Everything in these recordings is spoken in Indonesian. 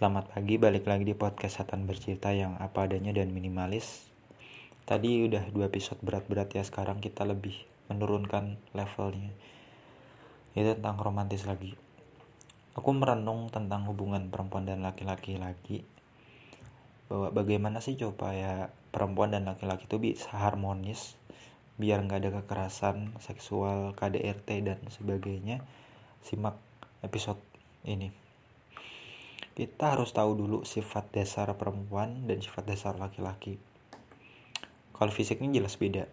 Selamat pagi, balik lagi di podcast Satan Bercerita yang apa adanya dan minimalis. Tadi udah dua episode berat-berat ya, sekarang kita lebih menurunkan levelnya. Itu tentang romantis lagi. Aku merenung tentang hubungan perempuan dan laki-laki lagi. Bahwa bagaimana sih coba ya perempuan dan laki-laki itu bisa harmonis Biar nggak ada kekerasan seksual, KDRT dan sebagainya. Simak episode ini kita harus tahu dulu sifat dasar perempuan dan sifat dasar laki-laki. Kalau fisiknya jelas beda.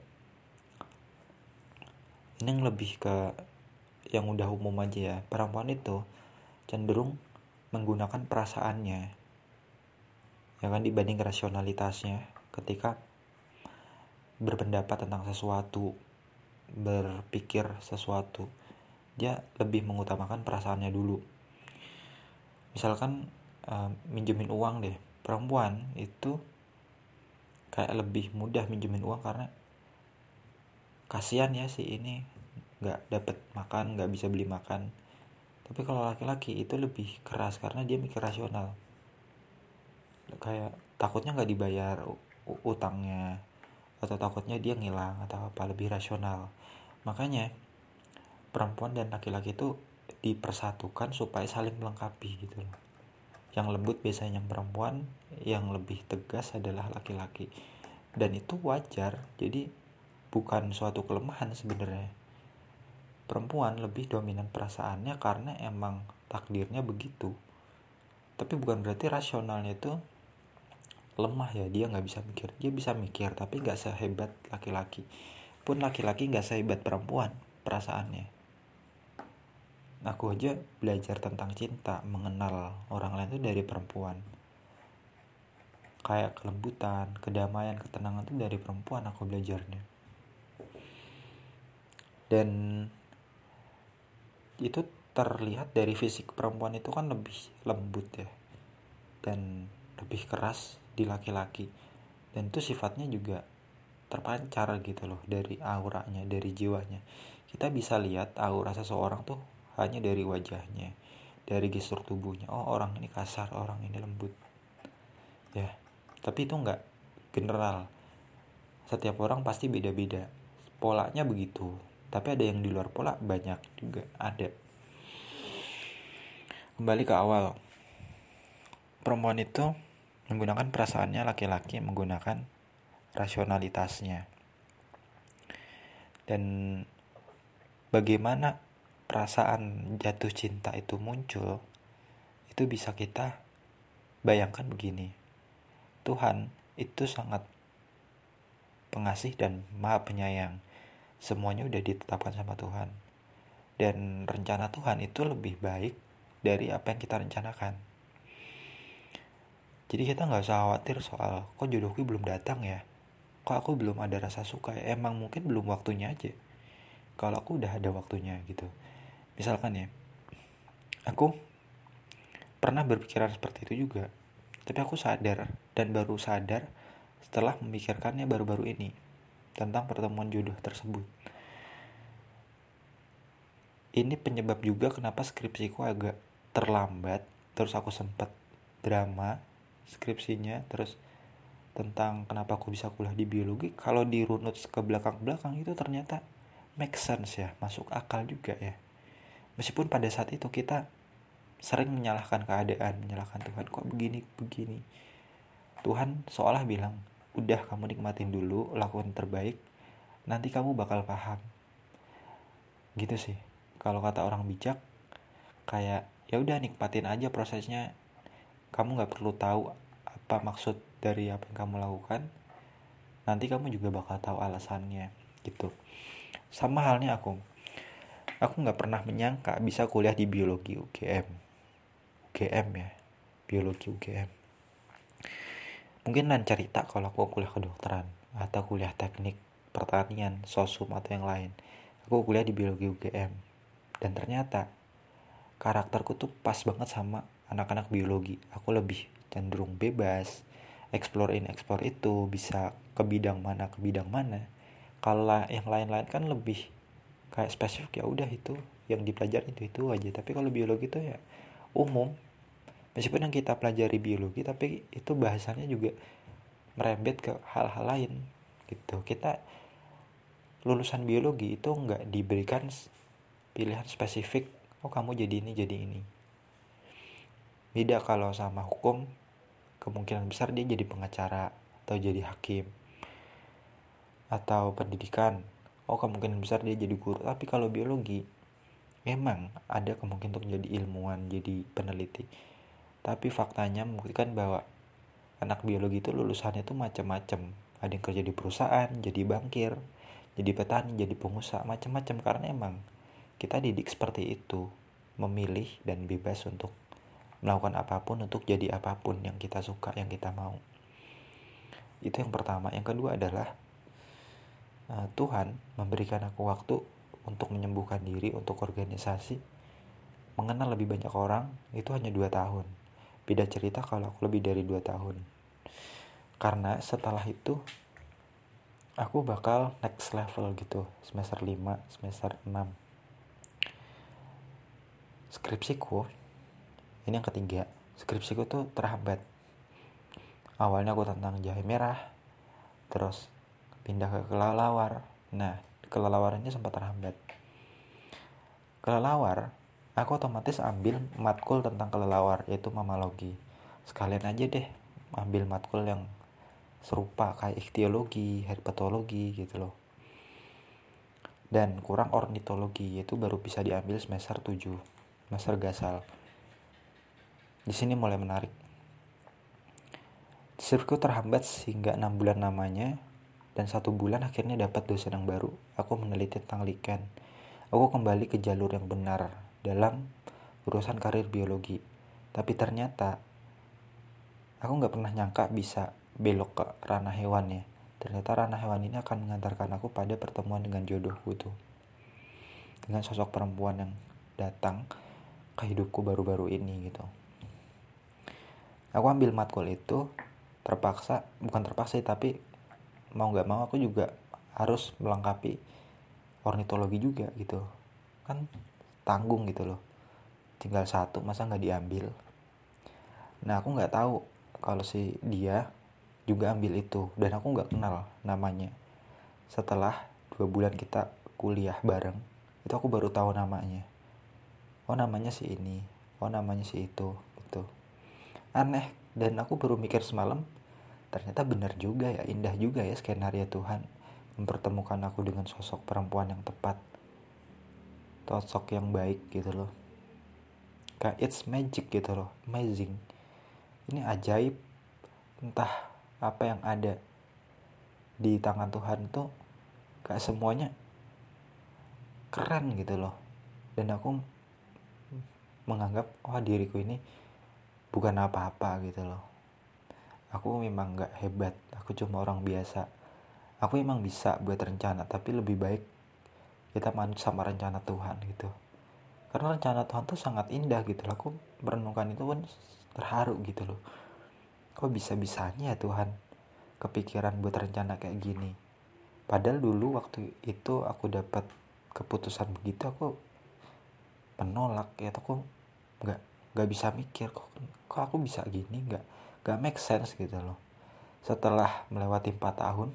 Ini yang lebih ke yang udah umum aja ya. Perempuan itu cenderung menggunakan perasaannya. Ya kan dibanding rasionalitasnya ketika berpendapat tentang sesuatu, berpikir sesuatu. Dia lebih mengutamakan perasaannya dulu misalkan minjemin uang deh. Perempuan itu kayak lebih mudah minjemin uang karena kasihan ya si ini nggak dapet makan nggak bisa beli makan. Tapi kalau laki-laki itu lebih keras karena dia mikir rasional. Kayak takutnya nggak dibayar utangnya atau takutnya dia ngilang atau apa lebih rasional. Makanya perempuan dan laki-laki itu dipersatukan supaya saling melengkapi gitu loh yang lembut biasanya perempuan yang lebih tegas adalah laki-laki. Dan itu wajar jadi bukan suatu kelemahan sebenarnya. Perempuan lebih dominan perasaannya karena emang takdirnya begitu. Tapi bukan berarti rasionalnya itu lemah ya dia nggak bisa mikir. Dia bisa mikir tapi nggak sehebat laki-laki. Pun laki-laki nggak sehebat perempuan perasaannya aku aja belajar tentang cinta mengenal orang lain itu dari perempuan. Kayak kelembutan kedamaian ketenangan itu dari perempuan aku belajarnya. Dan itu terlihat dari fisik perempuan itu kan lebih lembut ya dan lebih keras di laki-laki. Dan itu sifatnya juga terpancar gitu loh dari auranya dari jiwanya. Kita bisa lihat aura seseorang tuh hanya dari wajahnya dari gestur tubuhnya. Oh orang ini kasar orang ini lembut. Ya tapi itu enggak general. Setiap orang pasti beda-beda. Polanya begitu tapi ada yang di luar pola banyak juga ada. Kembali ke awal. Perempuan itu menggunakan perasaannya laki-laki menggunakan rasionalitasnya. Dan bagaimana perasaan jatuh cinta itu muncul, itu bisa kita bayangkan begini. Tuhan itu sangat pengasih dan maha penyayang. Semuanya udah ditetapkan sama Tuhan. Dan rencana Tuhan itu lebih baik dari apa yang kita rencanakan. Jadi kita nggak usah khawatir soal kok jodohku belum datang ya. Kok aku belum ada rasa suka ya. Emang mungkin belum waktunya aja. Kalau aku udah ada waktunya gitu misalkan ya aku pernah berpikiran seperti itu juga. Tapi aku sadar dan baru sadar setelah memikirkannya baru-baru ini tentang pertemuan jodoh tersebut. Ini penyebab juga kenapa skripsiku agak terlambat terus aku sempat drama skripsinya terus tentang kenapa aku bisa kuliah di biologi. Kalau dirunut ke belakang-belakang itu ternyata make sense ya masuk akal juga ya meskipun pada saat itu kita sering menyalahkan keadaan menyalahkan Tuhan kok begini begini? Tuhan seolah bilang udah kamu nikmatin dulu lakukan terbaik nanti kamu bakal paham. Gitu sih. Kalau kata orang bijak kayak ya udah nikmatin aja prosesnya. Kamu nggak perlu tahu apa maksud dari apa yang kamu lakukan. Nanti kamu juga bakal tahu alasannya. Gitu. Sama halnya aku aku nggak pernah menyangka bisa kuliah di biologi UGM UGM ya biologi UGM mungkin lain cerita kalau aku kuliah kedokteran atau kuliah teknik pertanian sosum atau yang lain. Aku kuliah di biologi UGM dan ternyata karakterku tuh pas banget sama anak-anak biologi. Aku lebih cenderung bebas explore in explore itu bisa ke bidang mana ke bidang mana. Kalau yang lain-lain kan lebih kayak spesifik ya udah itu yang dipelajari itu itu aja. Tapi kalau biologi itu ya umum. Meskipun yang kita pelajari biologi tapi itu bahasannya juga merembet ke hal-hal lain gitu. Kita lulusan biologi itu nggak diberikan pilihan spesifik oh kamu jadi ini jadi ini. Beda kalau sama hukum kemungkinan besar dia jadi pengacara atau jadi hakim atau pendidikan oh kemungkinan besar dia jadi guru. Tapi kalau biologi memang ada kemungkinan untuk jadi ilmuwan jadi peneliti. Tapi faktanya membuktikan bahwa anak biologi itu lulusannya itu macam-macam. Ada yang kerja di perusahaan jadi bankir jadi petani jadi pengusaha macam-macam. Karena emang kita didik seperti itu memilih dan bebas untuk melakukan apa pun untuk jadi apa pun yang kita suka yang kita mau. Itu yang pertama. Yang kedua adalah uh, Tuhan memberikan aku waktu untuk menyembuhkan diri untuk organisasi mengenal lebih banyak orang itu hanya dua tahun Beda cerita kalau aku lebih dari 2 tahun. Karena setelah itu aku bakal next level gitu, semester 5, semester 6. Skripsiku ini yang ketiga. Skripsiku tuh terhambat. Awalnya aku tentang jahe merah, terus pindah ke kelelawar. Nah, kelelawar sempat terhambat. Kelelawar aku otomatis ambil matkul tentang kelelawar yaitu mamalogi sekalian aja deh ambil matkul yang serupa kayak ikhtiologi, herpetologi gitu loh dan kurang ornitologi yaitu baru bisa diambil semester 7 semester gasal di sini mulai menarik Sirku terhambat sehingga enam bulan namanya dan satu bulan akhirnya dapat dosen yang baru. Aku meneliti tentang lichen. Aku kembali ke jalur yang benar dalam urusan karir biologi. Tapi ternyata aku nggak pernah nyangka bisa belok ke ranah hewan ya. Ternyata ranah hewan ini akan mengantarkan aku pada pertemuan dengan jodohku tuh. Dengan sosok perempuan yang datang ke hidupku baru-baru ini gitu. Aku ambil matkul itu terpaksa, bukan terpaksa tapi mau nggak mau aku juga harus melengkapi ornitologi juga gitu. Kan tanggung gitu loh. Tinggal satu masa nggak diambil? Nah aku nggak tahu kalau si dia juga ambil itu dan aku nggak kenal namanya. Setelah dua bulan kita kuliah bareng itu aku baru tahu namanya. Oh namanya si ini oh namanya si itu gitu. Aneh dan aku baru mikir semalam ternyata benar juga ya indah juga ya skenario Tuhan mempertemukan aku dengan sosok perempuan yang tepat sosok yang baik gitu loh. Kayak it's magic gitu loh amazing. Ini ajaib entah apa yang ada di tangan Tuhan tuh kayak semuanya keren gitu loh. Dan aku menganggap oh diriku ini bukan apa-apa gitu loh aku memang nggak hebat aku cuma orang biasa. Aku emang bisa buat rencana tapi lebih baik kita manut sama rencana Tuhan gitu. Karena rencana Tuhan tuh sangat indah gitu loh. Aku merenungkan itu pun terharu gitu loh. Kok bisa bisanya ya Tuhan kepikiran buat rencana kayak gini? Padahal dulu waktu itu aku dapat keputusan begitu aku menolak ya aku nggak nggak bisa mikir kok kok aku bisa gini? Nggak nggak make sense gitu loh setelah melewati 4 tahun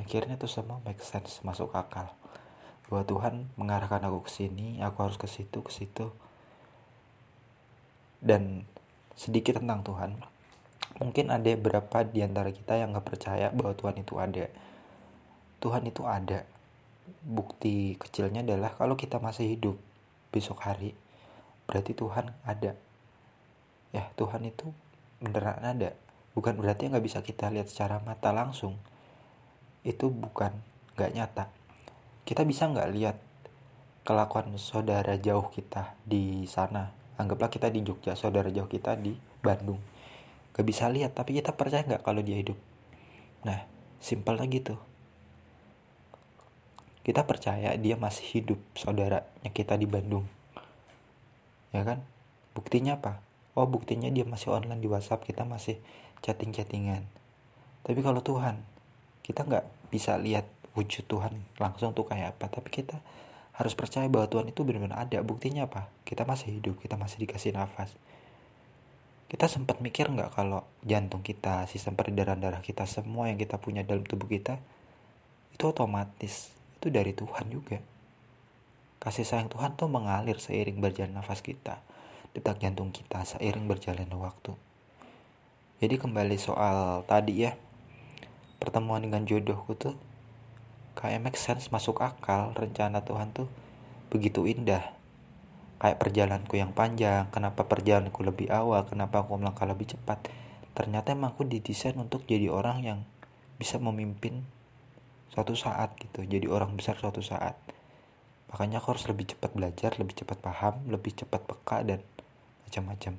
akhirnya tuh semua make sense masuk akal bahwa Tuhan mengarahkan aku ke sini, aku harus ke situ, ke situ. Dan sedikit tentang Tuhan. Mungkin ada beberapa di antara kita yang gak percaya bahwa Tuhan itu ada. Tuhan itu ada. Bukti kecilnya adalah kalau kita masih hidup besok hari, berarti Tuhan ada. Ya, Tuhan itu beneran ada. Bukan berarti nggak bisa kita lihat secara mata langsung. Itu bukan nggak nyata. Kita bisa nggak lihat kelakuan saudara jauh kita di sana? Anggaplah kita di Jogja saudara jauh kita di Bandung. Gak bisa lihat tapi kita percaya nggak kalau dia hidup? Nah simpelnya gitu kita percaya dia masih hidup saudaranya kita di Bandung. Ya kan? Buktinya apa oh buktinya dia masih online di WhatsApp kita masih chatting chattingan tapi kalau Tuhan kita nggak bisa lihat wujud Tuhan langsung tuh kayak apa tapi kita harus percaya bahwa Tuhan itu benar-benar ada. Buktinya apa? Kita masih hidup kita masih dikasih nafas. Kita sempat mikir nggak kalau jantung kita sistem peredaran darah kita semua yang kita punya dalam tubuh kita itu otomatis itu dari Tuhan juga. Kasih sayang Tuhan tuh mengalir seiring berjalan nafas kita detak jantung kita seiring berjalannya waktu. Jadi kembali soal tadi ya pertemuan dengan jodohku tuh kayak make sense masuk akal rencana Tuhan tuh begitu indah. Kayak perjalananku yang panjang kenapa perjalananku lebih awal kenapa aku melangkah lebih cepat. Ternyata emang aku didesain untuk jadi orang yang bisa memimpin suatu saat gitu jadi orang besar suatu saat. Makanya aku harus lebih cepat belajar lebih cepat paham lebih cepat peka dan macam-macam.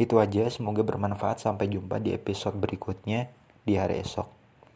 Itu aja, semoga bermanfaat. Sampai jumpa di episode berikutnya di hari esok.